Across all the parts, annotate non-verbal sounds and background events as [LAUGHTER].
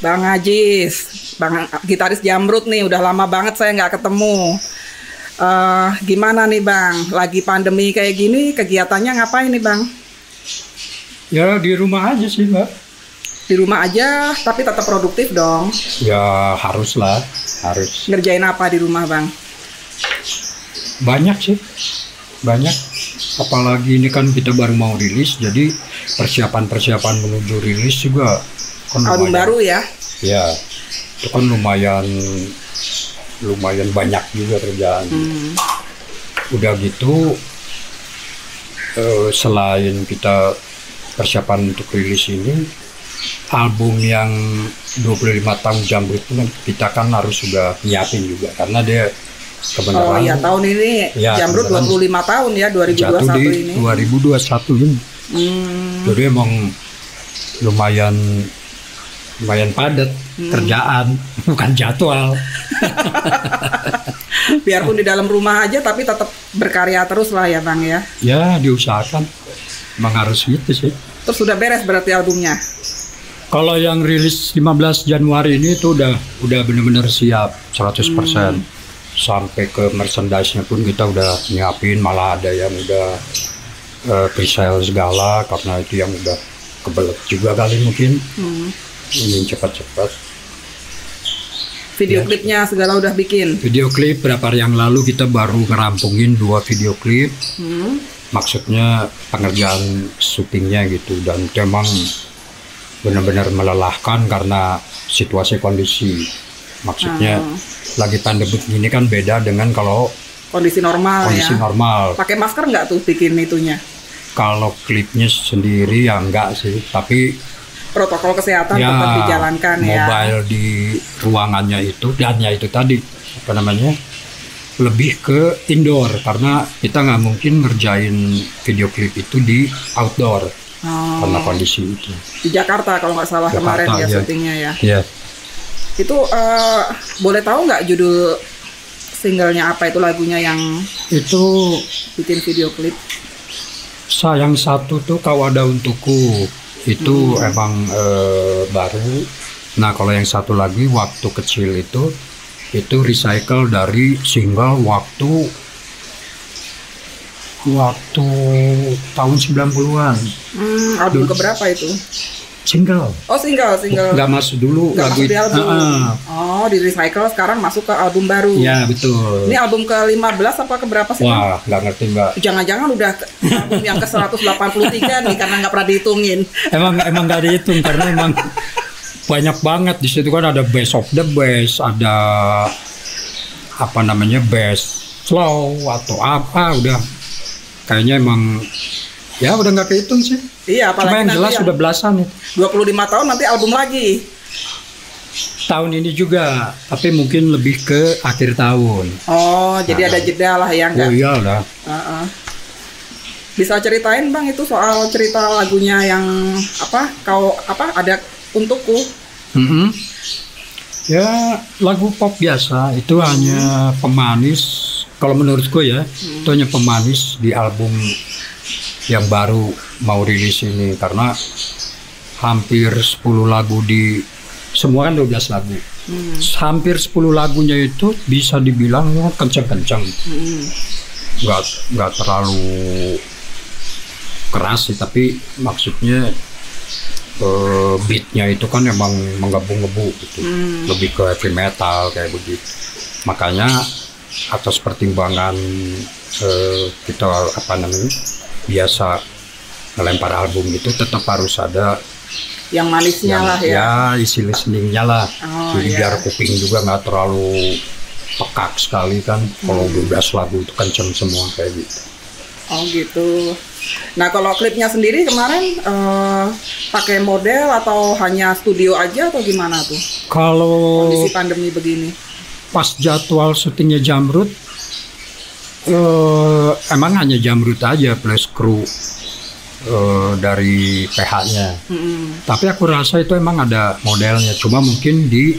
Bang Ajis, Bang gitaris Jamrut nih, udah lama banget saya nggak ketemu. Eh, gimana nih Bang? Lagi pandemi kayak gini, kegiatannya ngapain nih Bang? Ya di rumah aja sih mbak. Di rumah aja, tapi tetap produktif dong. Ya harus lah, harus. Ngerjain apa di rumah Bang? Banyak sih, banyak. Apalagi ini kan kita baru mau rilis, jadi persiapan-persiapan menuju rilis juga kan Album lumayan. baru ya? Ya, itu kan lumayan lumayan banyak juga kerjaan. Hmm. Udah gitu, eh, selain kita persiapan untuk rilis ini, album yang 25 tahun Jamrut itu kan kita kan harus sudah nyiapin juga karena dia Oh kebenaran iya, tahun ini Ya, Jamrut kebetulan 25 tahun ya, jatuh 2021 di ini. 2021 ini. Hmm. Jadi emang lumayan lumayan padat Hmm. kerjaan, bukan jadwal. [LAUGHS] Biarpun di dalam rumah aja, tapi tetap berkarya terus lah ya Bang ya. Ya diusahakan, emang harus gitu sih. Terus sudah beres berarti albumnya? Kalau yang rilis 15 Januari ini itu udah udah benar-benar siap 100%. Sampai ke merchandise-nya pun kita udah nyiapin, malah ada yang udah eh, pre-sale segala karena itu yang udah kebelet juga kali mungkin Hmm. Ingin cepat-cepat. Video Ya. klipnya segala udah bikin. Video klip berapa hari yang lalu kita baru ngerampungin dua video klip. Hmm. Maksudnya pengerjaan syutingnya gitu dan itu emang benar-benar melelahkan karena situasi kondisi. Maksudnya Hmm. lagi pandemi ini kan beda dengan kalau Kondisi normal kondisi ya. normal. Pakai masker nggak tuh bikin itunya? Kalau klipnya sendiri ya enggak sih, tapi Protokol kesehatan ya tetap dijalankan ya. mobile di ruangannya itu dan ya itu tadi apa namanya lebih ke indoor karena kita nggak mungkin ngerjain video klip itu di outdoor Oh, karena kondisi itu. di Jakarta kalau nggak salah Jakarta, kemarin ya iya. syutingnya ya. Ya, Itu eh, boleh tahu nggak judul singlenya apa itu lagunya yang itu bikin video klip? sayang satu tuh kau ada untukku itu emang eh, baru. Nah kalau yang satu lagi waktu kecil itu itu recycle dari single waktu waktu tahun 90-an Hmm, album keberapa itu? Single Oh single, single. nggak masuk dulu Nggak lagu masuk di album. Ah, Oh, di recycle sekarang masuk ke album baru. ya betul Ini album ke-15 apa keberapa sih? Bang? wah nggak ngerti mbak Jangan-jangan udah ke- album yang ke-183 nih karena nggak pernah dihitungin. emang emang nggak dihitung karena emang banyak banget di situ kan ada best of the best ada apa namanya best slow atau apa udah kayaknya emang ya udah nggak kehitung sih Iya, apalagi cuma yang jelas yang sudah belasan nih 25 tahun nanti album lagi. tahun ini juga tapi mungkin lebih ke akhir tahun Oh, jadi ada jeda lah ya oh enggak? iya lah Heeh. Bisa ceritain Bang itu soal cerita lagunya yang apa? Kau apa ada untukku? Mhm. Ya lagu pop biasa itu hanya pemanis. Kalau menurutku ya itu hanya pemanis di album yang baru mau rilis ini karena hampir 10 lagu di semua kan 12 lagu. Hampir 10 lagunya itu bisa dibilang ya kenceng-kenceng. Hmm. Terlalu keras sih tapi maksudnya eh, beatnya itu kan emang menggebu-gebu gitu Hmm. lebih ke heavy metal kayak begitu makanya atas pertimbangan eh, kita apa namanya biasa ngelempar album itu tetap harus ada Yang manisnya yang lah ya. ya isi listeningnya lah Oh, jadi iya. biar kuping juga nggak terlalu pekak sekali kan kalau Hmm. 12 lagu itu kenceng semua kayak gitu Oh gitu. Nah kalau klipnya sendiri kemarin eh, pakai model atau hanya studio aja atau gimana tuh kalau kondisi pandemi begini? pas jadwal syutingnya Jamrut eh, emang hanya Jamrut aja plus kru eh, dari PH-nya Mm-mm. tapi aku rasa itu emang ada modelnya cuma mungkin di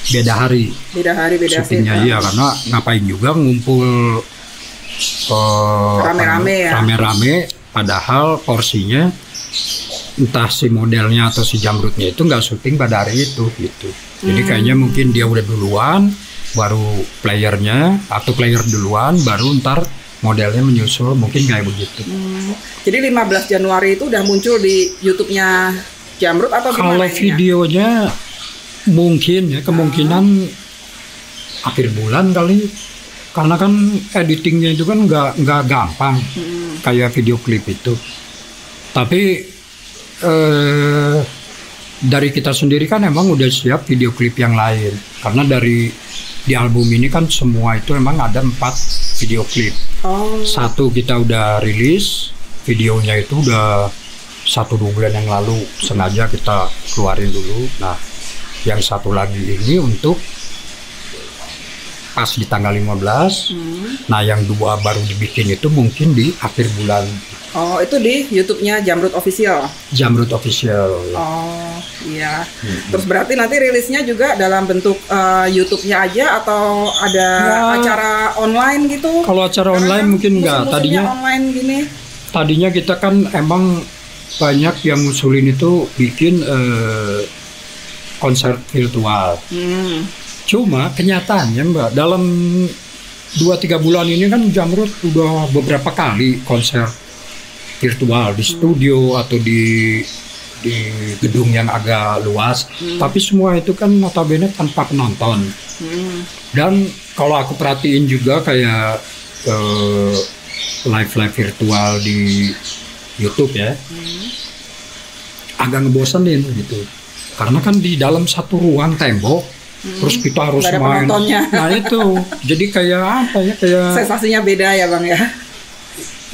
beda hari Beda hari beda syutingnya iya karena ngapain juga ngumpul apa Rame-rame ya. rame-rame padahal porsinya entah si modelnya atau si jamrutnya itu nggak syuting pada hari itu gitu. Jadi kayaknya mungkin dia udah duluan, baru playernya atau player duluan, baru ntar modelnya menyusul mungkin kayak begitu. Hmm. Jadi 15 Januari itu udah muncul di YouTube-nya Jamrut atau Kalau gimana ininya? videonya mungkin ya kemungkinan akhir bulan kali karena kan editingnya itu kan nggak nggak gampang Hmm. kayak video klip itu. Tapi eh, dari kita sendiri kan emang udah siap video klip yang lain karena dari di album ini kan semua itu emang ada empat video klip. Oh, Satu kita udah rilis, videonya itu udah satu dua bulan yang lalu sengaja kita keluarin dulu. Nah, yang satu lagi ini untuk pas di tanggal 15. hmm. Nah, yang dua baru dibikin itu mungkin di akhir bulan oh itu di YouTube-nya Jamrut Official. Jamrut Official. Oh, iya. Hmm. Terus berarti nanti rilisnya juga dalam bentuk eh, YouTube-nya aja atau ada Ya. acara online gitu? Kalau acara Karena online kan mungkin enggak. musim-musimnya Tadinya online gini. tadinya kita kan emang banyak yang ngusulin itu bikin eh, konser virtual. Hmm. Cuma kenyataannya Mbak, dalam 2-3 bulan ini kan Jamrut udah beberapa kali konser virtual di studio atau di di gedung yang agak luas. Tapi semua itu kan notabene tanpa penonton. Hmm. Dan kalau aku perhatiin juga kayak eh, live-live virtual di YouTube ya, agak ngebosenin gitu. Karena kan di dalam satu ruang tembok, terus kita harus main. penontonnya. Nah itu, jadi kayak apa ya? Kayak Sensasinya beda ya bang ya.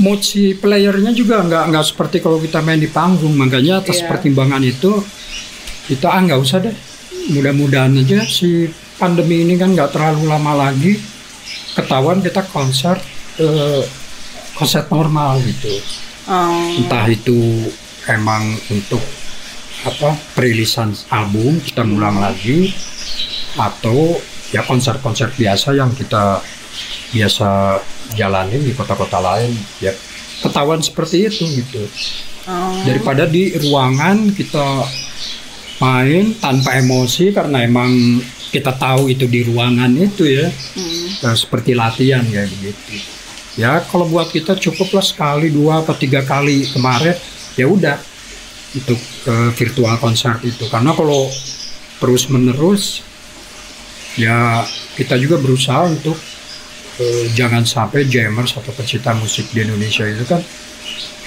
Mood si playernya juga nggak nggak seperti kalau kita main di panggung. Makanya atas Iya. pertimbangan itu kita ah nggak usah deh. Mudah-mudahan aja si pandemi ini kan nggak terlalu lama lagi ketahuan kita konser eh, konser normal gitu. Oh. Entah itu emang untuk apa perilisan album kita ngulang lagi atau ya konser-konser biasa yang kita biasa jalanin di kota-kota lain ya ketahuan seperti itu gitu Oh. daripada di ruangan kita main tanpa emosi karena emang kita tahu itu di ruangan itu ya Hmm. Eh, seperti latihan kayak begitu ya kalau buat kita cukuplah sekali dua atau tiga kali kemarin ya udah untuk eh, virtual konser itu karena kalau terus menerus ya kita juga berusaha untuk eh, jangan sampai jammers atau pecinta musik di Indonesia itu kan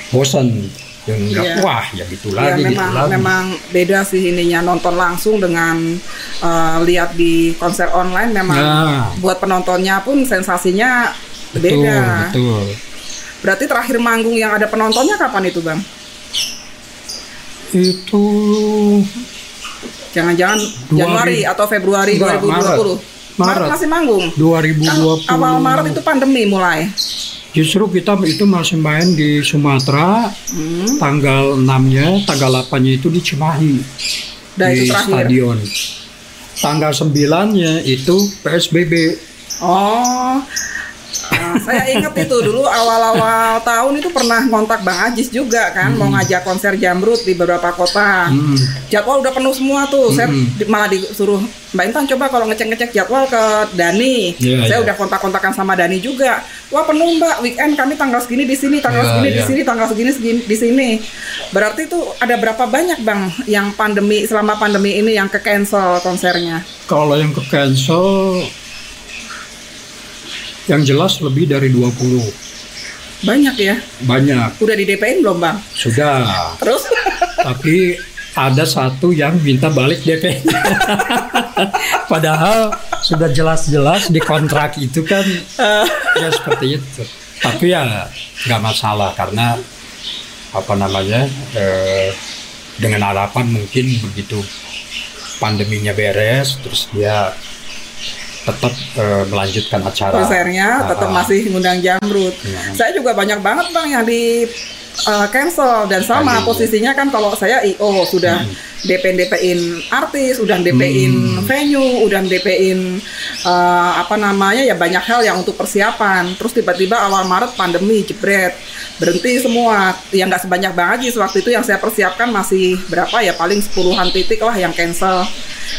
bosan yang enggak Iya. wah ya gitu Ya lagi gitu memang lagi memang beda sih ininya nonton langsung dengan eh, lihat di konser online memang Nah. buat penontonnya pun sensasinya betul beda. betul Berarti terakhir manggung yang ada penontonnya kapan itu bang? itu Jangan-jangan Januari atau Februari Enggak, 2020? Maret. Masih manggung. 2020 Kan awal Maret itu pandemi mulai. Justru kita itu masih main di Sumatera Hmm. tanggal 6-nya, tanggal 8-nya itu di Cimahi Dan di itu terakhir. stadion. Tanggal 9-nya itu PSBB. Oh, saya ingat itu dulu awal-awal tahun itu pernah kontak Bang Ajis juga kan mau ngajak konser Jamrut di beberapa kota. Hmm. Jadwal udah penuh semua tuh. Saya Hmm. di- malah disuruh Mbak Intan coba kalau ngecek-ngecek jadwal ke Dani. Iya, saya iya. udah kontak-kontakan sama Dani juga. Wah penuh Mbak, weekend kami tanggal segini di sini, tanggal Iya, segini di iya. sini, tanggal segini segini di sini. Berarti itu ada berapa banyak Bang yang pandemi selama pandemi ini yang ke cancel konsernya? Kalau yang ke cancel yang jelas lebih dari 20. Banyak ya. Banyak. Udah di DP-in belum Bang? Sudah. Terus [LAUGHS] Tapi ada satu yang minta balik DP. [LAUGHS] Padahal sudah jelas-jelas di kontrak itu kan [LAUGHS] ya seperti itu. Tapi ya nggak masalah karena apa namanya eh, dengan harapan mungkin begitu pandeminya beres terus dia tetap eh, melanjutkan acara konsernya tetap Ah, masih ngundang Jamrut. Iya. Saya juga banyak banget Bang yang di uh, cancel dan sama Aduh. posisinya kan kalau saya IO sudah DP DP-in artis, udah DP-in Hmm. venue, udah DP-in uh, apa namanya ya banyak hal yang untuk persiapan. Terus tiba-tiba awal Maret pandemi jebret berhenti semua. Yang nggak sebanyak banget sih waktu itu yang saya persiapkan masih berapa ya paling sepuluhan titik lah yang cancel.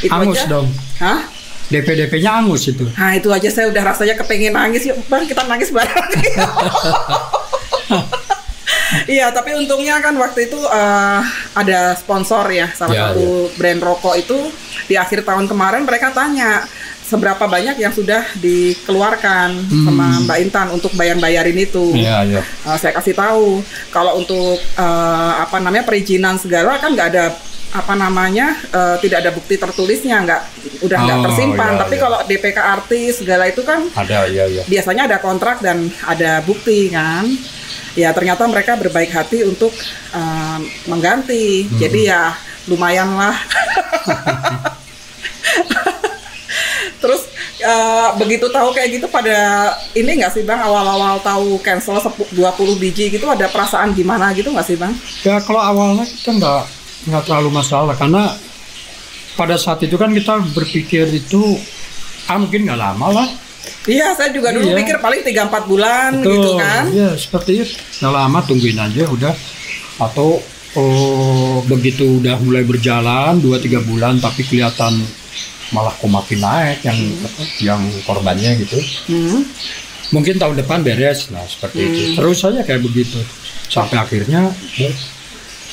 Itu Angus aja. dong. Hah? DP-DP-nya angus itu. Nah itu aja saya udah rasanya kepengen nangis yuk bang kita nangis bareng. [LAUGHS] Iya tapi untungnya kan waktu itu eh, ada sponsor ya salah Ya, satu brand rokok itu di akhir tahun kemarin mereka tanya seberapa banyak yang sudah dikeluarkan sama Mbak Intan untuk bayar-bayarin itu. Iya, iya. Uh, saya kasih tahu kalau untuk uh, apa namanya perizinan segala kan nggak ada apa namanya uh, tidak ada bukti tertulisnya nggak udah nggak Oh, tersimpan iya, tapi iya. kalau DPK artis segala itu kan Ada, iya, iya. biasanya ada kontrak dan ada bukti kan ya ternyata mereka berbaik hati untuk uh, mengganti Hmm. jadi ya lumayan lah [LAUGHS] terus uh, begitu tahu kayak gitu pada ini nggak sih bang awal-awal tahu cancel sepu- 20 biji gitu ada perasaan gimana gitu nggak sih bang? Ya kalau awalnya kita nggak nggak terlalu masalah karena pada saat itu kan kita berpikir itu ah mungkin nggak lama lah. Iya saya juga dulu Iya. pikir paling 3-4 bulan gitu kan. Iya seperti itu. Nggak lama tungguin aja udah atau oh, begitu udah mulai berjalan 2-3 bulan tapi kelihatan malah kok makin naik yang apa, yang korbannya gitu. Hmm. Mungkin tahun depan beres nah seperti itu. Terus saja kayak begitu sampai akhirnya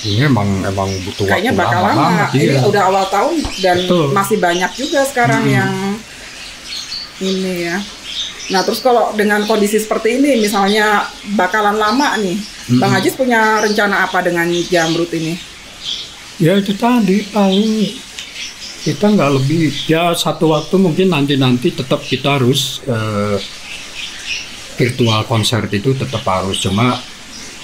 ini emang emang butuh Kayaknya waktu bakal lama lama. banget, Ini iya. udah awal tahun dan Betul. masih banyak juga sekarang Mm-mm. yang ini ya. Nah terus kalau dengan kondisi seperti ini, misalnya bakalan lama nih, Bang Mm-mm. Ajis punya rencana apa dengan jamrut ini? Ya itu tadi paling kita nggak lebih ya satu waktu mungkin nanti nanti tetap kita harus eh, virtual konser itu tetap harus cuma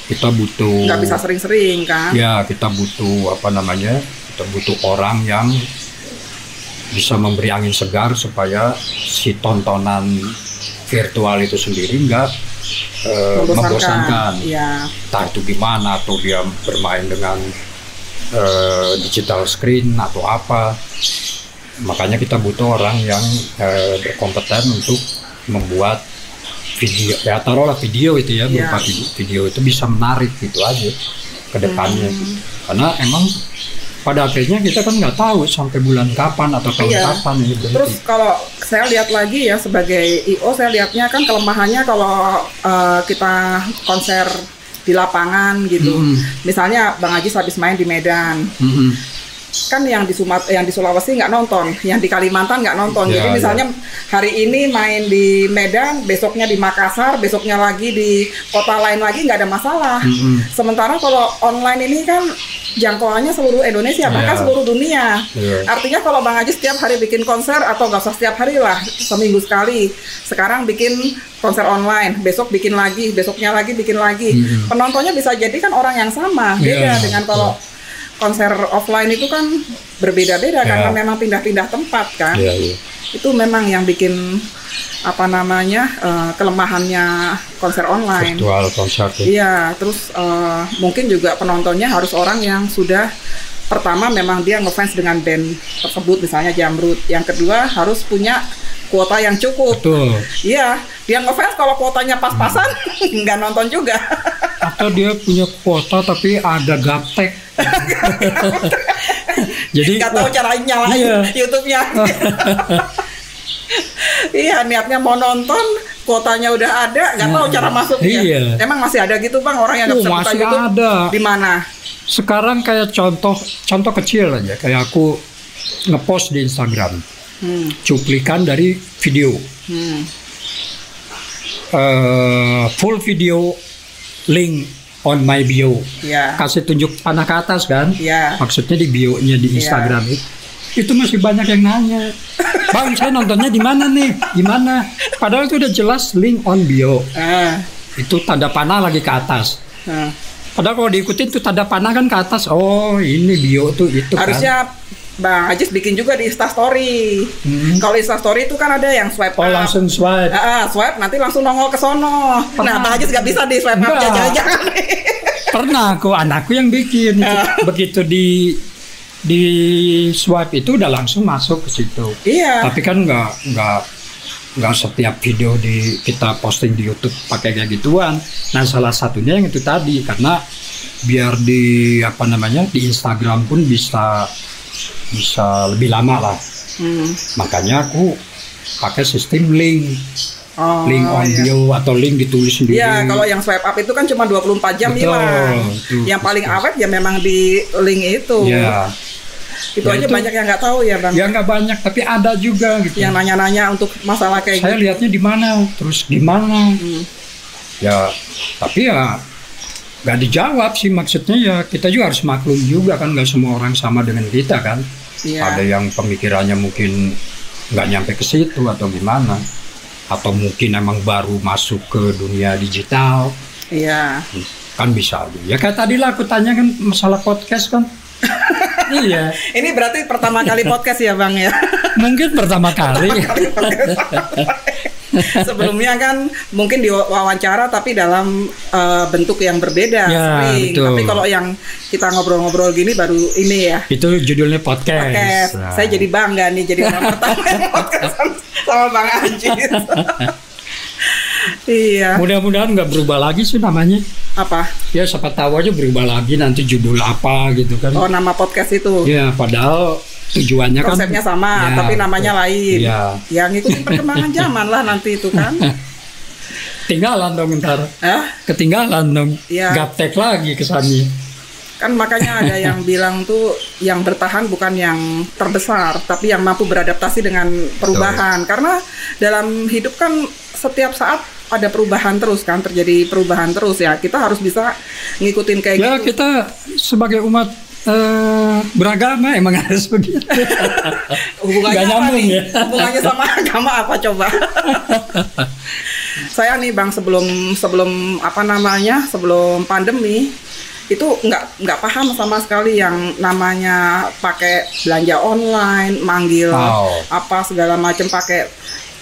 kita butuh Nggak bisa sering-sering kan? ya kita butuh apa namanya kita butuh orang yang bisa memberi angin segar supaya si tontonan virtual itu sendiri nggak eh, membosankan Iya. entah itu gimana atau dia bermain dengan eh, digital screen atau apa makanya kita butuh orang yang eh, berkompeten untuk membuat video ya taruhlah video itu ya berupa Ya. video, video itu bisa menarik gitu aja ke depannya Hmm. karena emang pada akhirnya kita kan nggak tahu sampai bulan kapan atau tahun Iya. kapan ini berhenti. Terus kalau saya lihat lagi ya sebagai IO saya lihatnya kan kelemahannya kalau eh, kita konser di lapangan gitu. Mm. Misalnya Bang Ajis habis main di Medan, Mm-mm. Kan yang di Sumat yang di Sulawesi nggak nonton, yang di Kalimantan nggak nonton. Ya, Jadi ya. misalnya hari ini main di Medan, besoknya di Makassar, besoknya lagi di kota lain lagi nggak ada masalah. Mm-mm. Sementara kalau online ini kan jangkauannya seluruh Indonesia bahkan Ya. seluruh dunia. Iya. Artinya kalau Bang Haji setiap hari bikin konser atau nggak usah setiap hari lah, seminggu sekali. Sekarang bikin konser online, besok bikin lagi, besoknya lagi bikin lagi. Mm-mm. Penontonnya bisa jadi kan orang yang sama. Beda Iya, dengan kalau konser offline itu kan berbeda-beda Iya. karena memang pindah-pindah tempat kan. Iya, iya. Itu memang yang bikin apa namanya eh, kelemahannya konser online. virtual konser tuh. Iya, terus eh, mungkin juga penontonnya harus orang yang sudah pertama memang dia ngefans dengan band tersebut misalnya Jamrut. Yang kedua harus punya kuota yang cukup. Betul. Iya, dia ngefans kalau kuotanya pas-pasan [LAUGHS] nggak nonton juga. Atau dia punya kuota tapi ada gaptek [LAUGHS] jadi Nggak tahu cara nyalain Iya. YouTube-nya. [LAUGHS] iya, niatnya mau nonton, kuotanya udah ada, nggak tahu cara masuknya. Iya. Emang masih ada gitu bang orang yang nggak Oh, bisa buka masih YouTube? ada. Di mana? sekarang kayak contoh contoh kecil aja kayak aku ngepost di Instagram Hmm, cuplikan dari video hmm. Eh, full video link on my bio. Ya, kasih tunjuk panah ke atas kan? Ya. maksudnya di bio-nya di Iya. Instagram itu. Itu masih banyak yang nanya. [LAUGHS] Bang saya nontonnya di mana nih? Di mana? Padahal itu udah jelas link on bio. Ah, itu tanda panah lagi ke atas. Ah. padahal kalau diikutin tuh tanda panah kan ke atas. Oh ini bio tuh itu kan. Harusnya Bang Ajis bikin juga di Instastory. Hmm. Kalau Instastory itu kan ada yang swipe oh up. langsung swipe Ah, ah, swipe nanti langsung nongol ke sono. Nah, Pernah. Bang Ajis nggak bisa di swipe up jangan-jangan. Pernah aku anakku yang bikin. Begitu di di swipe itu udah langsung masuk ke situ. Iya. Tapi kan nggak nggak nggak setiap video di kita posting di YouTube pakai kayak gituan. Nah salah satunya yang itu tadi karena biar di apa namanya di Instagram pun bisa bisa lebih lama lah. Hmm. Makanya aku pakai sistem link, Oh, link on iya. bio atau link ditulis sendiri. Iya, kalau yang swipe up itu kan cuma 24 jam Betul, hilang. itu. Yang paling awet ya memang di link itu. Ya, Itu Ya, aja itu- banyak yang nggak tahu ya, Bang. ya nggak banyak tapi ada juga gitu. Yang nanya-nanya untuk masalah kayak Saya gitu. lihatnya di mana, terus di mana. Hmm. Ya, tapi ya nggak dijawab sih maksudnya ya kita juga harus maklum juga kan nggak semua orang sama dengan kita kan. Iya. Ada yang pemikirannya mungkin nggak nyampe ke situ atau gimana. Atau mungkin emang baru masuk ke dunia digital Iya. kan bisa aja. Ya kayak tadi lah aku tanya kan masalah podcast kan. [LAUGHS] iya, Ini berarti pertama kali [LAUGHS] podcast ya, Bang ya. mungkin pertama kali. [LAUGHS] [LAUGHS] Sebelumnya kan mungkin diwawancara tapi dalam eh, bentuk yang berbeda Ya, sering. betul. Tapi kalau yang kita ngobrol-ngobrol gini baru ini ya. Itu judulnya podcast. Podcast. Nah. Saya jadi bangga nih jadi orang pertama yang podcast sama Bang Ajis. [LAUGHS] iya. Mudah-mudahan nggak berubah lagi sih namanya. Apa? Ya siapa tahu aja berubah lagi nanti judul apa gitu kan. Oh, nama podcast itu. Ya padahal tujuannya kan Konsepnya sama, Ya, tapi namanya lain. Iya. Yang ngikutin perkembangan [LAUGHS] zaman lah nanti itu kan. [LAUGHS] Tinggalan dong ntar. Hah? Ketinggalan dong. Iya. Gaptek lagi kesannya. Kan makanya ada yang [LAUGHS] bilang tuh yang bertahan bukan yang terbesar, tapi yang mampu beradaptasi dengan perubahan. Karena dalam hidup kan setiap saat ada perubahan terus kan, terjadi perubahan terus ya. Kita harus bisa ngikutin kayak Ya gitu. kita sebagai umat eh, beragama emang [LAUGHS] harus begitu. Hubungannya apa nyambung nih? ya. Hubungannya sama agama apa coba? [LAUGHS] Saya nih bang sebelum sebelum apa namanya sebelum pandemi itu nggak nggak paham sama sekali yang namanya pakai belanja online, manggil Oh. apa segala macam pakai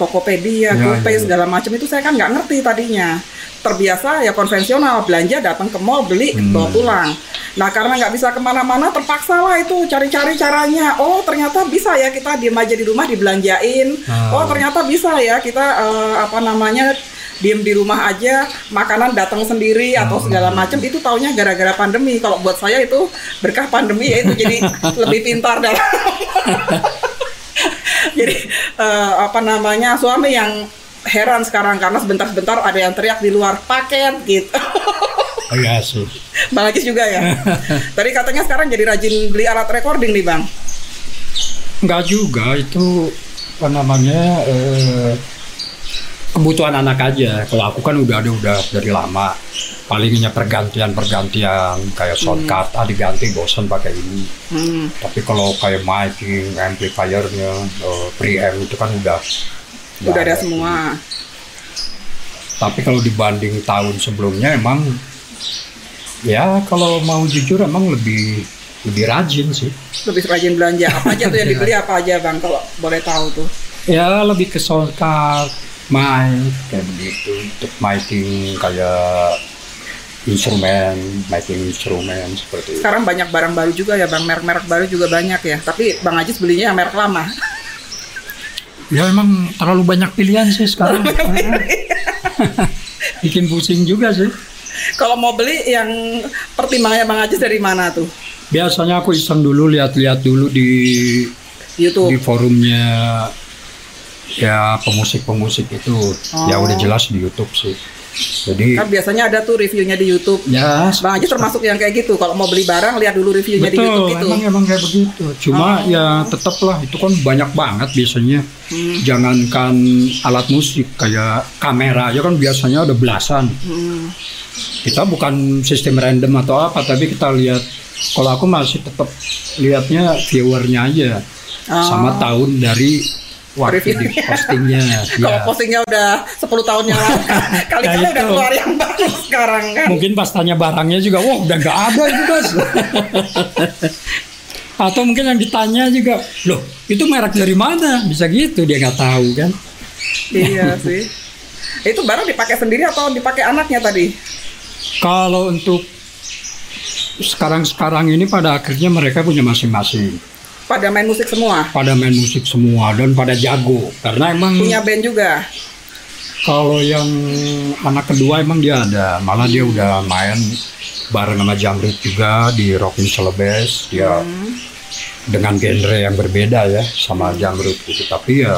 Tokopedia, Ya, GoPay ya, ya. segala macam itu saya kan nggak ngerti tadinya. Terbiasa ya konvensional belanja datang ke mall beli Hmm. bawa pulang. Nah karena nggak bisa ke mana-mana terpaksa lah itu cari-cari caranya. Oh ternyata bisa ya kita diem aja di rumah dibelanjain. Ah. Oh ternyata bisa ya kita eh, apa namanya diem di rumah aja makanan datang sendiri atau Hmm. segala macam itu taunya gara-gara pandemi. Kalau buat saya itu berkah pandemi ya itu jadi [LAUGHS] lebih pintar dalam [LAUGHS] [LAUGHS] jadi eh, apa namanya suami yang heran sekarang karena sebentar-sebentar ada yang teriak di luar paket gitu. Oh iya sih. [LAUGHS] Bang juga ya. [LAUGHS] Tadi katanya sekarang jadi rajin beli alat recording nih bang. Enggak juga itu apa namanya eh, kebutuhan anak aja. Kalau aku kan udah ada udah dari lama. Palingnya pergantian-pergantian kayak soundcard, ah diganti bosan pakai ini. Hmm. Tapi kalau kayak miking, amplifiernya, eh, preamp itu kan udah Udah ada semua. Tapi kalau dibanding tahun sebelumnya emang ya kalau mau jujur emang lebih lebih rajin sih. Lebih rajin belanja. Apa aja tuh yang dibeli [LAUGHS] apa aja bang kalau boleh tahu tuh. Ya lebih ke soundcard, mic kayak begitu. Untuk miking kayak instrumen, miking instrumen seperti itu. Sekarang banyak barang baru juga ya bang. Merek-merek baru juga banyak ya. Tapi bang Ajis belinya yang merek lama. [LAUGHS] Ya emang terlalu banyak pilihan sih sekarang. [LAUGHS] [LAUGHS] Bikin pusing juga sih. kalau mau beli yang pertimbangannya bang Ajis dari mana tuh? Biasanya aku iseng dulu lihat-lihat dulu di YouTube. di forumnya ya pemusik-pemusik itu ya Oh. udah jelas di YouTube sih. Jadi Kan biasanya ada tuh reviewnya di YouTube. ya Bang Ajis termasuk yang kayak gitu. Kalau mau beli barang lihat dulu reviewnya di YouTube betul gitu. emang emang kayak begitu. Cuma Oh. ya tetap lah itu kan banyak banget biasanya. Hmm. Jangankan alat musik kayak kamera aja kan biasanya ada belasan. Hmm. Kita bukan sistem random atau apa tapi kita lihat kalau aku masih tetap lihatnya viewernya aja Oh. sama tahun dari waktu Review. di postingnya. [LAUGHS] Kalau ya. postingnya udah 10 tahun yang lalu, [LAUGHS] [LAUGHS] kali-kali Nah, udah keluar yang baru sekarang kan. Mungkin pas tanya barangnya juga, wah udah nggak ada itu mas. Atau mungkin yang ditanya juga, loh itu merek dari mana? Bisa gitu dia nggak tahu kan? iya sih. Itu barang dipakai sendiri atau dipakai anaknya tadi? Kalau untuk sekarang-sekarang ini pada akhirnya mereka punya masing-masing. Pada main musik semua. Pada main musik semua dan pada jago. Karena emang Punya band juga. kalau yang anak kedua emang dia ada, malah dia udah main bareng sama Jamrit juga di Rockin Celebes. Dia dengan genre yang berbeda ya sama Jamrit gitu. Tapi ya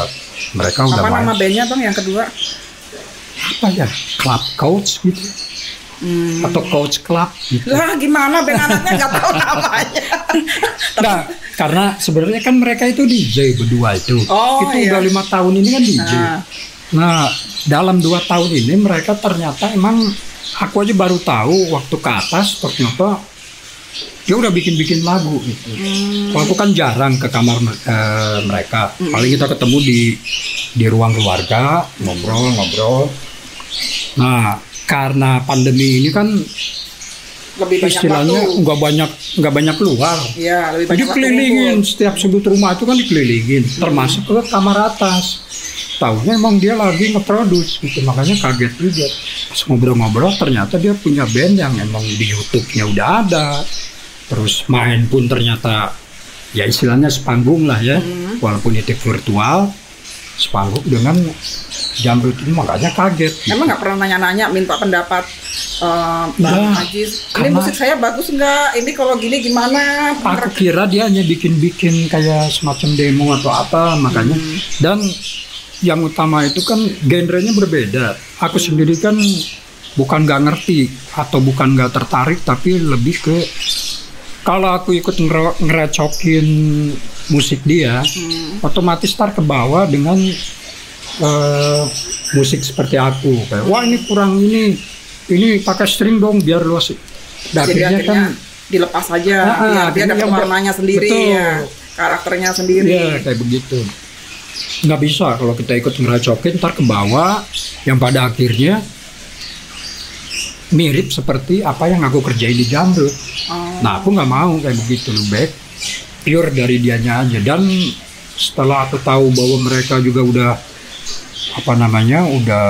mereka udah Apa main nama bandnya bang yang kedua? apa ya club coach gitu Hmm. atau coach club gitu. Lah gimana band anaknya nggak tahu [LAUGHS] namanya. Nah, karena sebenarnya kan mereka itu DJ berdua itu. Oh, itu iya. udah lima tahun ini kan DJ. Nah. Nah, dalam dua tahun ini mereka ternyata emang aku aja baru tahu waktu ke atas ternyata dia udah bikin-bikin lagu gitu. Hmm. Kalau aku kan jarang ke kamar eh, mereka. Paling kita ketemu di di ruang keluarga, ngobrol-ngobrol. Nah, karena pandemi ini kan Lebih banyak istilahnya nggak banyak nggak banyak keluar. Iya, lebih banyak ngumpul. setiap sudut rumah itu kan dikelilingin, termasuk ke kamar atas. Tahunya emang dia lagi ngeproduce gitu, makanya kaget juga. Pas ngobrol-ngobrol ternyata dia punya band yang emang di YouTube-nya udah ada. Terus main pun ternyata ya istilahnya sepanggung lah ya, walaupun itu virtual, sepanggung dengan jamrut ini makanya kaget. gitu. Emang nggak pernah nanya-nanya minta pendapat Nggak, Ajis. Ini musik saya bagus nggak? Ini kalau gini gimana? aku kira dia hanya bikin-bikin kayak semacam demo atau apa makanya dan yang utama itu kan genrenya berbeda aku sendiri kan bukan nggak ngerti atau bukan nggak tertarik tapi lebih ke kalau aku ikut ngere- ngerecokin musik dia otomatis tar ke bawah dengan eh, musik seperti aku kayak wah ini kurang ini ini pakai string dong biar luas Dan Jadi akhirnya akhirnya dilepas aja. Ah, biar dia dapat warnanya sendiri betul. ya. Karakternya sendiri. Iya kayak begitu. Nggak bisa kalau kita ikut ngeracokin ntar ke bawah yang pada akhirnya mirip seperti apa yang aku kerjain di Jamrut. Oh. Nah aku nggak mau kayak begitu baik pure dari dianya aja dan setelah aku tahu bahwa mereka juga udah apa namanya udah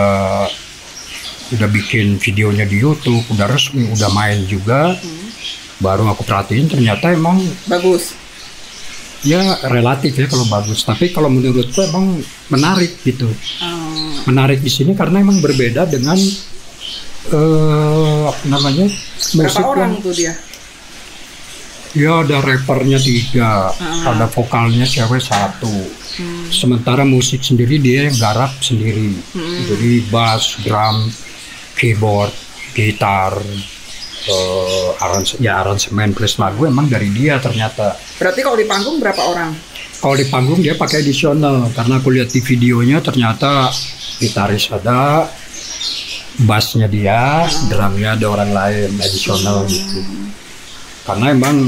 udah bikin videonya di YouTube udah resmi udah main juga baru aku perhatiin ternyata emang Bagus. ya relatif ya kalau bagus tapi kalau menurutku emang menarik gitu Oh. menarik di sini karena emang berbeda dengan eh apa namanya Berapa musik orang yang tuh dia? Ya ada rappernya tiga Ah. ada vokalnya cewek satu Hmm. sementara musik sendiri dia yang garap sendiri Hmm. jadi bass drum keyboard gitar eh arrange- ya aransemen plus lagu emang dari dia ternyata Berarti kalau di panggung berapa orang? Kalau di panggung dia pakai additional karena aku lihat di videonya ternyata gitaris ada, bassnya dia, drumnya ada orang lain additional gitu. Karena emang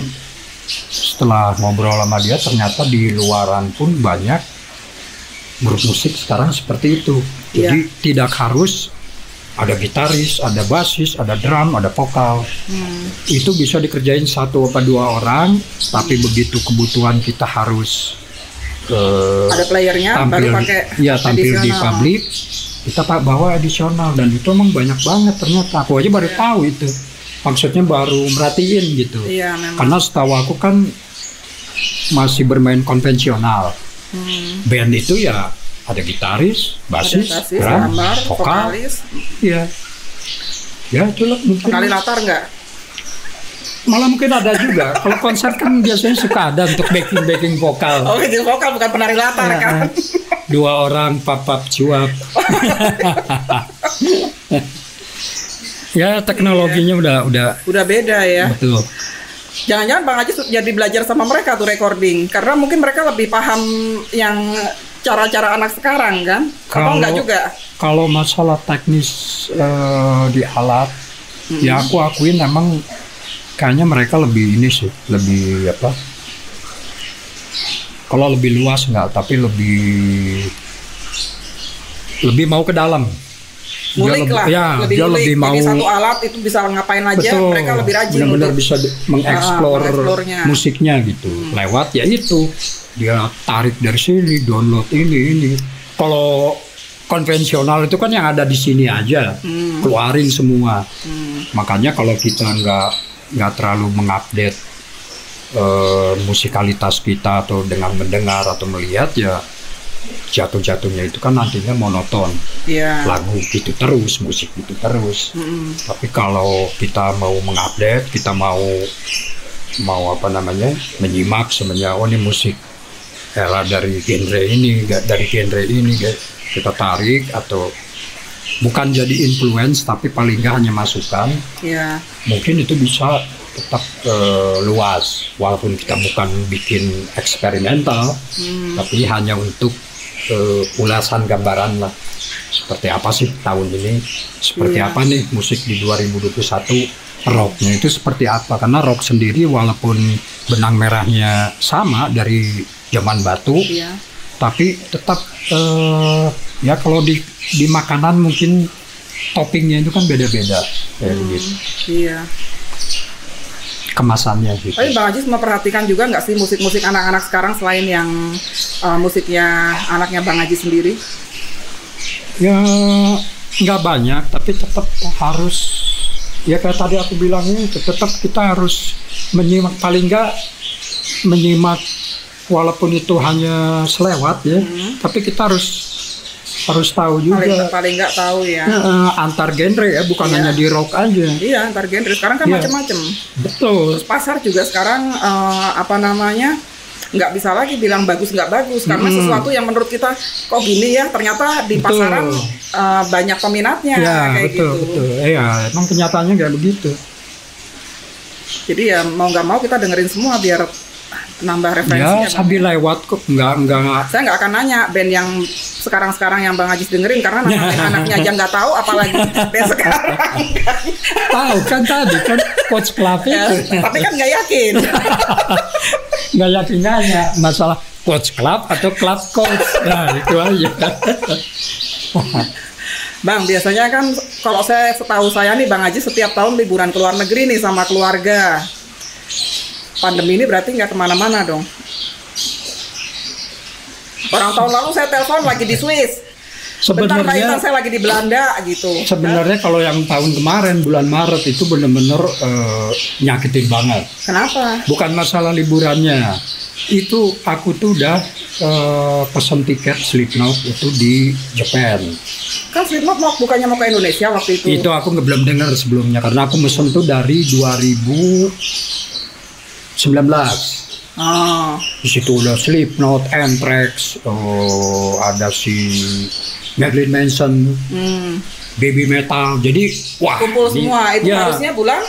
setelah ngobrol sama dia ternyata di luaran pun banyak grup musik sekarang seperti itu. Jadi tidak harus ada gitaris, ada bassis, ada drum, ada vokal Hmm. itu bisa dikerjain satu apa dua orang tapi begitu kebutuhan kita harus eh, Ada playernya tampil baru pakai ya tampil di additional. publik kita pak bawa additional dan itu emang banyak banget ternyata aku aja baru tahu itu maksudnya baru merhatiin gitu. Iya memang. karena setahu aku kan masih bermain konvensional. Hmm. band itu ya ada gitaris, Ada basis, drum, gambar, vokal, vokalis, ya ya itulah mungkin. Vokali latar nggak? malah mungkin ada juga. Kalau konser kan biasanya suka ada untuk backing backing vokal. Oh, jadi vokal bukan penari latar Ya, kan? dua orang papap cuap [LAUGHS] ya teknologinya udah udah Udah beda ya. betul Jangan-jangan Bang Haji jadi belajar sama mereka tuh recording, karena mungkin mereka lebih paham yang cara-cara anak sekarang kan? Atau Kalau- enggak juga? kalau masalah teknis eh, di alat ya aku akuin emang kayaknya mereka lebih ini sih lebih apa kalau lebih luas nggak tapi lebih lebih mau ke dalam Ngulik lebih- lah, ya lebih dia ngulik. lebih mau Jadi satu alat itu bisa ngapain aja, betul mereka lebih rajin benar-benar bisa mengeksplor Ah, mengeksplornya. Hmm. musiknya gitu lewat ya itu dia tarik dari sini download ini ini kalau konvensional itu kan yang ada di sini aja Hmm. keluarin semua Hmm. makanya kalau kita nggak nggak terlalu mengupdate eh, musikalitas kita atau dengan mendengar atau melihat ya jatuh-jatuhnya itu kan nantinya monoton Iya. lagu gitu terus musik gitu terus Mm-mm. tapi kalau kita mau mengupdate kita mau mau apa namanya menyimak sebenarnya oh ini musik era dari genre ini dari genre ini kita tarik atau bukan jadi influence tapi paling nggak hanya masukan Iya. mungkin itu bisa tetap eh, luas walaupun kita bukan bikin eksperimental Hmm. tapi hanya untuk eh, ulasan gambaran lah seperti apa sih tahun ini seperti Iya. apa nih musik di 2021 rocknya itu seperti apa karena rock sendiri walaupun benang merahnya sama dari zaman batu Iya. tapi tetap eh, ya kalau di di makanan mungkin toppingnya itu kan beda-beda kayak Hmm. begitu Iya. Kemasannya gitu Tapi Bang Ajis memperhatikan juga nggak sih musik-musik anak-anak sekarang selain yang uh, musiknya anaknya Bang Ajis sendiri? ya nggak banyak tapi tetap harus ya kayak tadi aku bilangnya itu tetap kita harus menyimak paling nggak menyimak walaupun itu hanya selewat ya Hmm. tapi kita harus harus tahu Paling juga paling nggak tahu ya. eh, antar genre ya bukan Iya. hanya di rock aja Iya, antar genre sekarang kan Iya. macam-macam. betul Terus pasar juga sekarang uh, apa namanya nggak bisa lagi bilang bagus nggak bagus karena Mm. sesuatu yang menurut kita kok gini ya ternyata di Betul. pasaran uh, banyak peminatnya ya kayak betul gitu. betul ya emang kenyataannya kayak begitu Jadi ya mau nggak mau kita dengerin semua biar nambah ya referensinya. Bang. sambil lewat kok nggak nggak saya nggak akan nanya band yang sekarang-sekarang yang Bang Ajis dengerin karena nama [LAUGHS] anaknya aja nggak tahu apalagi band [LAUGHS] sekarang. tahu kan tadi kan coach club Ya, tapi kan nggak yakin. [LAUGHS] nggak yakin nanya masalah coach club atau club coach nah itu aja Bang, biasanya kan kalau saya setahu saya nih Bang Ajis setiap tahun liburan ke luar negeri nih sama keluarga. Pandemi ini berarti nggak ke mana-mana dong. Orang tahun lalu saya telepon lagi di Swiss. Bentar Mbak Intan sebenarnya saya lagi di Belanda gitu. sebenarnya kalau yang tahun kemarin bulan Maret itu benar-benar eh, nyakitin banget Kenapa? bukan masalah liburannya itu aku tuh udah eh, pesen tiket Slipknot itu di Japan Kan Slipknot mau bukannya mau ke Indonesia waktu itu. itu aku belum dengar sebelumnya karena aku mesen tuh dari 2019 Oh, di situ udah Slipknot, Anthrax, oh, ada si Marilyn Manson, hmm. Baby Metal. Jadi wah, kumpul ini- semua. Itu ya, harusnya bulan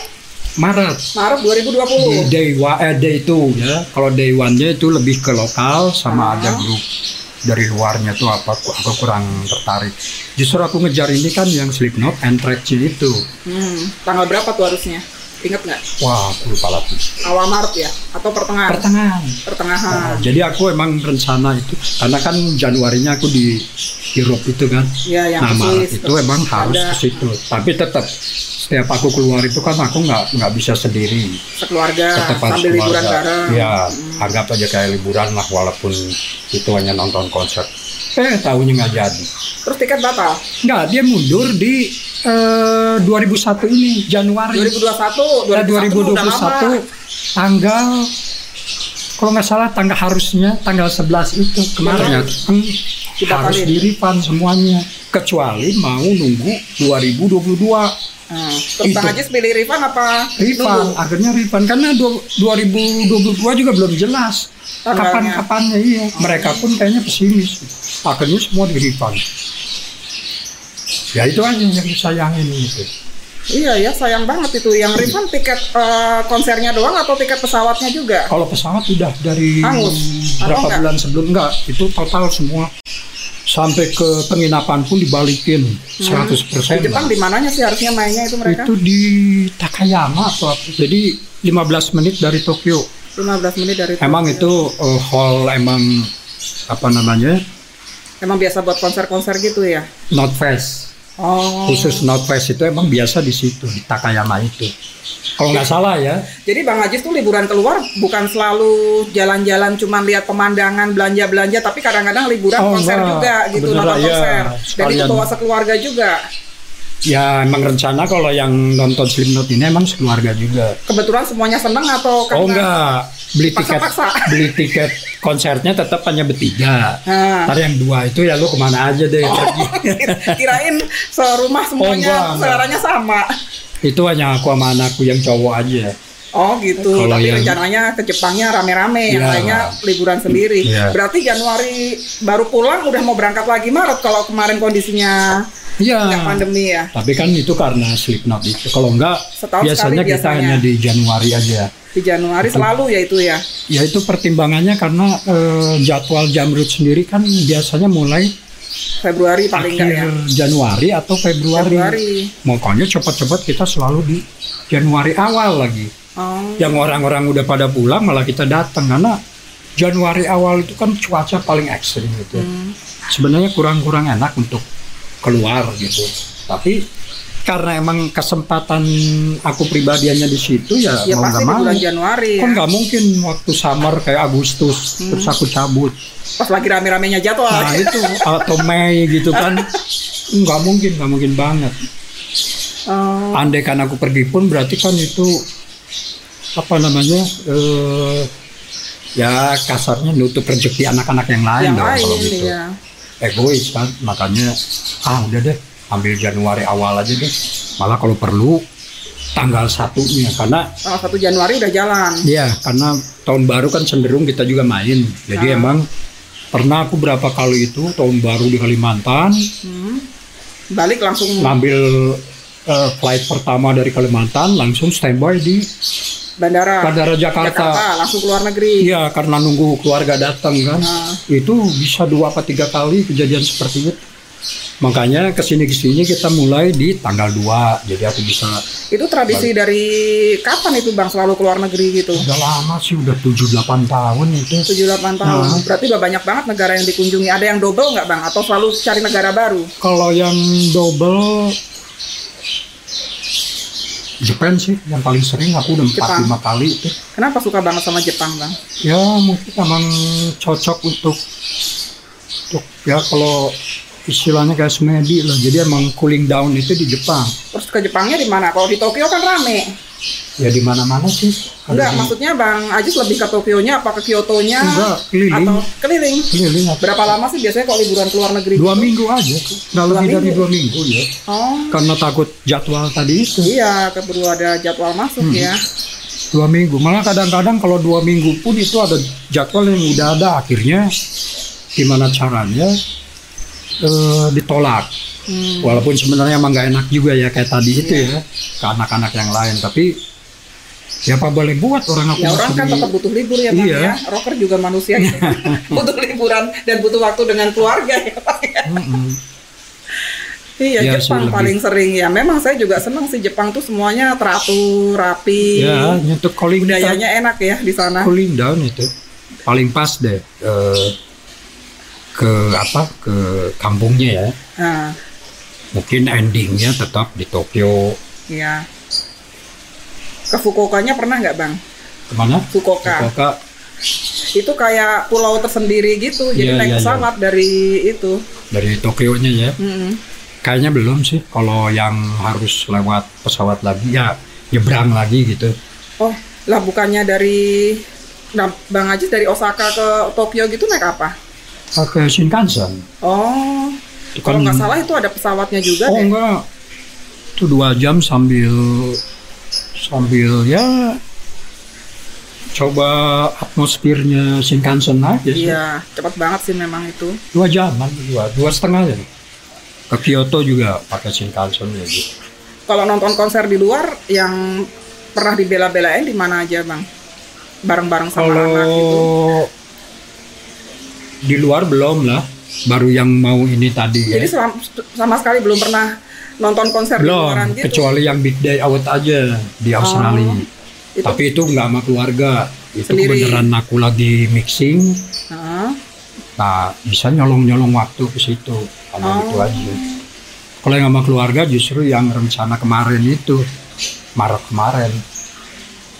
Maret. Maret 2020. Di day wa- eh, day itu ya. Kalau day one-nya itu lebih ke lokal sama Ah. ada grup dari luarnya tuh apa aku aku kurang tertarik. Justru aku ngejar ini kan yang Slipknot, Anthrax itu. Hmm. Tanggal berapa tuh harusnya? Ingat nggak? Wah, aku lupa lagi. Awal Maret ya? Atau pertengahan? Pertengahan. pertengahan. Nah, jadi aku emang rencana itu karena kan Januarinya aku di Europe itu kan. Ya, yang nah Maret itu emang harus ada ke situ. Tapi tetap setiap aku keluar itu kan aku nggak nggak bisa sendiri. sekeluarga Tetap sambil liburan keluarga. bareng. Ya, anggap aja kayak liburan lah walaupun itu hanya nonton konser. Eh, tahunya nggak jadi. Terus tiket batal. Nggak, dia mundur di eh, 2001 ini Januari. 2021, Nah, 2021 udah lama. 2021 tanggal kalau nggak salah tanggal harusnya tanggal 11 itu kemarin ya Hmm, harus di refund semuanya kecuali mau nunggu 2022 Terus Itu. Bang Ajis pilih refund apa? refund nunggu? akhirnya refund karena du- 2022 juga belum jelas Tanggalnya. kapan kapannya iya mereka pun kayaknya pesimis akhirnya semua di refund ya itu aja yang disayangin gitu Iya ya, sayang banget itu. Yang refund tiket eh, konsernya doang atau tiket pesawatnya juga? Kalau pesawat udah dari Hangus? Atau berapa bulan sebelum enggak itu total semua sampai ke penginapan pun dibalikin 100% Di Jepang di mananya sih harusnya mainnya itu mereka? Itu di Takayama atau apa? Jadi 15 menit dari Tokyo. 15 menit dari Emang Tokyo. itu uh, hall emang apa namanya? Emang biasa buat konser-konser gitu ya? Not Fest. Oh. Khusus Not Fest itu emang biasa di situ di Takayama itu. Kalau nggak salah ya. Jadi Bang Ajis tuh liburan keluar bukan selalu jalan-jalan cuman lihat pemandangan, belanja-belanja, tapi kadang-kadang liburan Oh, konser enggak. juga gitu, Beneran, nonton iya. konser. Dan itu bawa sekeluarga juga. Ya emang rencana kalau yang nonton Slipknot ini emang sekeluarga juga. Kebetulan semuanya seneng atau karena Oh enggak, beli tiket Paksa-paksa. [LAUGHS] beli tiket konsernya tetap hanya bertiga. Nah. Ntar yang dua itu ya lu ke mana aja deh pergi. [LAUGHS] Kirain serumah Oh, semuanya enggak. seleranya sama. itu hanya aku sama anakku yang cowok aja. Oh gitu. Kalau Tapi yang- rencananya ke Jepangnya rame-rame, yang Iya. lainnya liburan sendiri. Iya. Berarti Januari baru pulang udah mau berangkat lagi Maret kalau kemarin kondisinya Iya. pandemi ya. Tapi kan itu karena Slipknot itu. Kalau enggak Setahun biasanya sekali kita biasanya. hanya di Januari aja. Di Januari selalu ya itu ya. Ya itu pertimbangannya karena eh, jadwal Jamrut sendiri kan biasanya mulai Februari paling akhir enggak ya. Januari atau Februari. Februari. Makanya cepat-cepat kita selalu di Januari awal lagi. Oh. Yang orang-orang udah pada pulang malah kita datang karena Januari awal itu kan cuaca paling ekstrim gitu. Hmm. Sebenarnya kurang-kurang enak untuk keluar gitu. Tapi karena emang kesempatan aku pribadiannya di situ ya, Ya mau nggak mau. bulan Januari Kan ya. nggak mungkin waktu summer kayak Agustus terus aku cabut. Pas lagi rame-ramenya jadwal. Nah itu atau Mei gitu kan nggak mungkin nggak mungkin banget. Oh. Andai kan aku pergi pun berarti kan itu apa namanya eh, ya kasarnya nutup rezeki anak-anak yang lain yang dong lain kalau gitu. ya. Egois kan makanya ah udah deh ambil Januari awal aja deh. Malah kalau perlu tanggal satunya karena Tanggal 1 Januari udah jalan. ya karena tahun baru kan cenderung kita juga main. Jadi Ah. emang pernah aku berapa kali itu tahun baru di Kalimantan Hmm. Balik langsung ngambil eh, flight pertama dari Kalimantan langsung standby di bandara. Bandara Jakarta. langsung keluar negeri. Iya karena nunggu keluarga datang kan. Nah. Itu bisa dua apa tiga kali kejadian seperti itu. Makanya ke sini ke sini kita mulai di tanggal 2 jadi aku bisa Itu tradisi dari kapan itu Bang selalu keluar negeri gitu? udah lama sih udah 7-8 tahun itu 7-8 tahun. Nah. Berarti udah banyak banget negara yang dikunjungi. Ada yang double nggak Bang? Atau selalu cari negara baru? kalau yang double Jepang sih yang paling sering aku udah Jepang. 4-5 kali itu Kenapa suka banget sama Jepang Bang? ya mungkin emang cocok untuk untuk ya kalau istilahnya kayak semedi lah jadi emang cooling down itu di Jepang Terus ke Jepangnya di mana? Kalau di Tokyo kan rame. Ya di mana mana sih Enggak, di- maksudnya Bang Ajis lebih ke Tokyonya apa ke Kyotonya? Enggak, keliling. Atau keliling? keliling apa? Berapa lama sih biasanya kalau liburan ke luar negeri? dua minggu aja nggak Dua lebih dari minggu? dua minggu ya Oh, karena takut jadwal tadi itu iya, keburu ada jadwal masuk Hmm. ya. dua minggu malah kadang-kadang kalau dua minggu pun itu ada jadwal yang udah ada akhirnya gimana caranya eh, ditolak Hmm. walaupun sebenarnya emang nggak enak juga ya kayak tadi itu ya ke anak-anak yang lain tapi ya apa boleh buat orang aku Ya orang kan tetap butuh libur ya Bang Iya. ya. Rocker juga manusia gitu. [LAUGHS] [LAUGHS] butuh liburan dan butuh waktu dengan keluarga ya Bang ya. Iya, Ya, Jepang lebih. paling sering ya. Memang saya juga senang sih Jepang tuh semuanya teratur, rapi. ya nyentuh cooling down, Budayanya enak ya di sana. cooling down itu paling pas deh eh, ke apa ke kampungnya ya Nah, mungkin endingnya tetap di Tokyo iya. Ke Fukuokanya pernah nggak Bang? ke mana Fukuoka. Fukuoka Itu kayak pulau tersendiri gitu. Jadi Iya, naik iya, pesawat dari itu. dari Tokyo-nya ya Mm-mm. kayaknya belum sih kalau yang harus lewat pesawat lagi ya nyebrang lagi gitu Oh, lah bukannya dari nah, Bang Ajis dari Osaka ke Tokyo gitu naik apa? pakai Shinkansen Oh, itu kalau kan nggak salah itu ada pesawatnya juga oh deh. enggak itu dua jam sambil sambil ya coba atmosfernya Shinkansen aja sih. Iya, cepat banget sih memang itu. dua jaman dua dua setengah ya ke Kyoto juga pakai Shinkansen ya gitu. Kalau nonton konser di luar yang pernah dibela-belain di mana aja, Bang? Bareng-bareng sama kalau anak gitu. di luar belum lah baru yang mau ini tadi ya Jadi sama, sama sekali belum pernah nonton konser di luaran belum gitu. kecuali yang big day out aja di Australia itu- tapi itu nggak sama keluarga itu Sendiri. beneran aku lagi mixing Nah, nah bisa nyolong nyolong waktu ke situ kalau Oh. itu aja kalau yang sama keluarga justru yang rencana kemarin itu Maret kemarin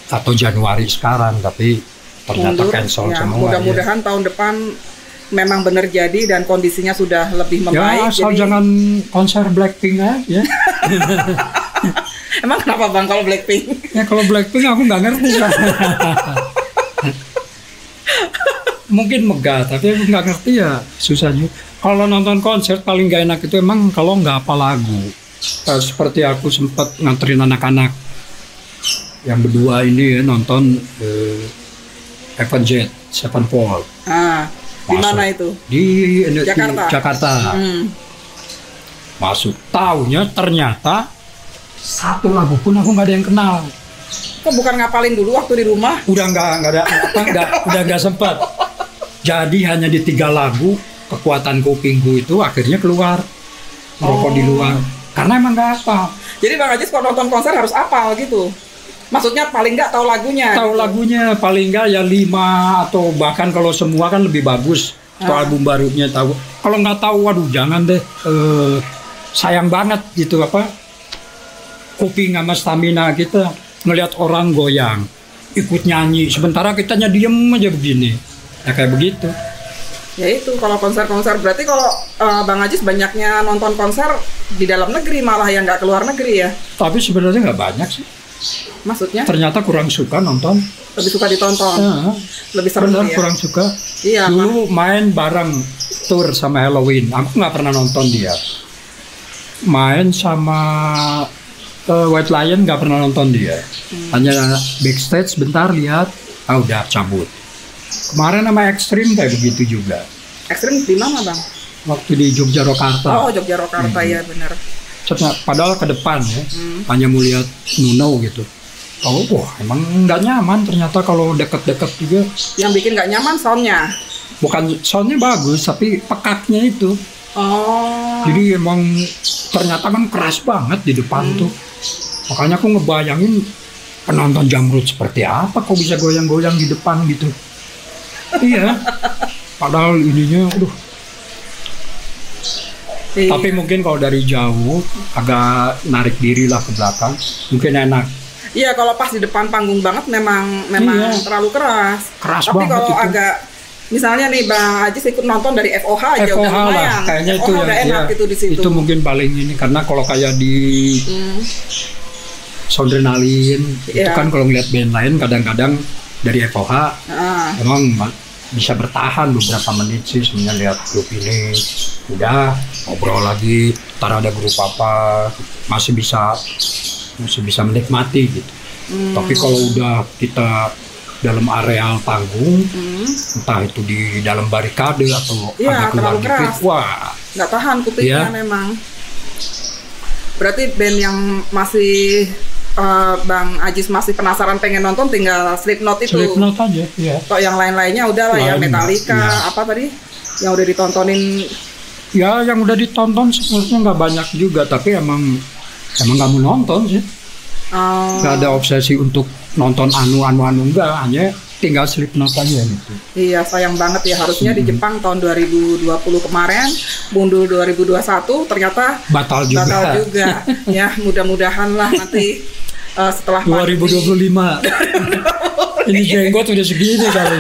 atau Januari sekarang tapi ternyata mundur. cancel Ya, semua ya. Mudah-mudahan tahun depan memang benar jadi dan kondisinya sudah lebih ya membaik. asal jadi jangan konser Blackpink aja [LAUGHS] Emang kenapa bang kalau Blackpink? Ya kalau Blackpink aku nggak ngerti. [LAUGHS] Mungkin megah, tapi aku nggak ngerti ya susah juga. Kalau nonton konser paling gak enak itu emang kalau nggak apa lagu. Eh, seperti aku sempat nganterin anak-anak yang berdua ini ya, nonton eh, Evan Jet, Sevenfold Ah, di mana itu? di, di Jakarta. Jakarta. Hmm. Masuk, taunya ternyata satu lagu pun aku nggak ada yang kenal. Kok bukan ngapalin dulu waktu di rumah? udah nggak nggak ada apa nggak udah nggak sempat jadi hanya di tiga lagu kekuatan kupingku itu akhirnya keluar merokok di luar karena emang nggak apa Jadi bang Ajis kalau nonton konser harus apal gitu. Maksudnya paling nggak tahu lagunya. tahu lagunya paling nggak ya lima atau bahkan kalau semua kan lebih bagus. Atau Ah. album barunya tahu. Kalau nggak tahu waduh jangan deh. Eh, sayang banget gitu apa kuping sama stamina kita. Ngelihat orang goyang ikut nyanyi. Sementara kitanya diem aja begini. Ya kayak begitu. Ya itu kalau konser-konser. Berarti kalau eh, bang Ajis banyaknya nonton konser di dalam negeri malah yang nggak keluar negeri ya. tapi sebenarnya nggak banyak sih Maksudnya? Ternyata kurang suka nonton. Lebih suka ditonton, Ah, lebih seru ya. kurang suka. Iya. Dulu main bareng tour sama Halloween. Aku nggak pernah nonton dia. Main sama eh, White Lion nggak pernah nonton dia. Hanya backstage bentar lihat. Ah udah cabut. Kemarin sama Extreme kayak begitu juga. Ekstrim di mana bang? waktu di Jogja Jakarta Oh Jogja Jakarta ya benar. Padahal ke depan ya Hmm. hanya mau lihat Nuno gitu oh wah emang nggak nyaman ternyata kalau deket-deket juga Yang bikin nggak nyaman soundnya. bukan soundnya bagus tapi pekaknya itu Oh. jadi emang ternyata kan keras banget di depan tuh makanya aku ngebayangin penonton jamrut seperti apa kok bisa goyang-goyang di depan gitu iya [LAUGHS] padahal ininya aduh Iya. tapi mungkin kalau dari jauh agak narik diri lah ke belakang mungkin enak Iya kalau pas di depan panggung banget memang memang Iya. terlalu keras. Keras Tapi banget kalau itu. agak misalnya nih Bang Ajis ikut nonton dari FOH aja udah FOH lumayan. lah kayaknya itu FOH yang udah enak ya, gitu di situ. itu mungkin paling ini karena kalau kayak di Hmm. Soundrenalin itu Iya. kan kalau ngeliat band lain kadang-kadang dari FOH Ah. emang ma- bisa bertahan beberapa menit sih sebenarnya lihat grup ini udah ngobrol lagi ntar ada grup apa masih bisa masih bisa menikmati gitu Hmm. tapi kalau udah kita dalam areal panggung Hmm. entah itu di dalam barikade atau Iya, agak keluar dikit keras. wah nggak tahan kupingnya Iya. memang. Berarti band yang masih eh, Bang Ajis masih penasaran pengen nonton tinggal Slipknot itu. Slipknot aja ya Kok yang lain-lainnya udah lah ya Metallica iya. apa tadi yang udah ditontonin? Ya yang udah ditonton sebenarnya nggak banyak juga tapi emang emang mau nonton sih. Eh, nggak ada obsesi untuk nonton anu anu anu enggak hanya tinggal Slipknot aja gitu. Iya sayang banget ya harusnya di Jepang tahun 2020 kemarin mundur 2021 ternyata batal juga, batal juga. [LAUGHS] Ya mudah-mudahan lah nanti [LAUGHS] eh, setelah pandemi. [LAUGHS] 2025 ini jenggot udah segini kali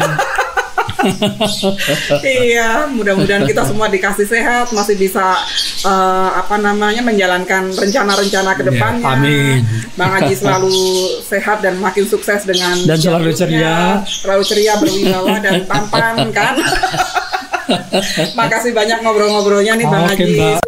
iya mudah-mudahan kita semua dikasih sehat masih bisa eh, apa namanya menjalankan rencana-rencana ke Ya, depannya amin. Bang Haji selalu sehat dan makin sukses dengan Dan selalu ceria. selalu ceria berwibawa dan tampan kan [LAUGHS] makasih banyak ngobrol-ngobrolnya nih Bang Haji Mbak.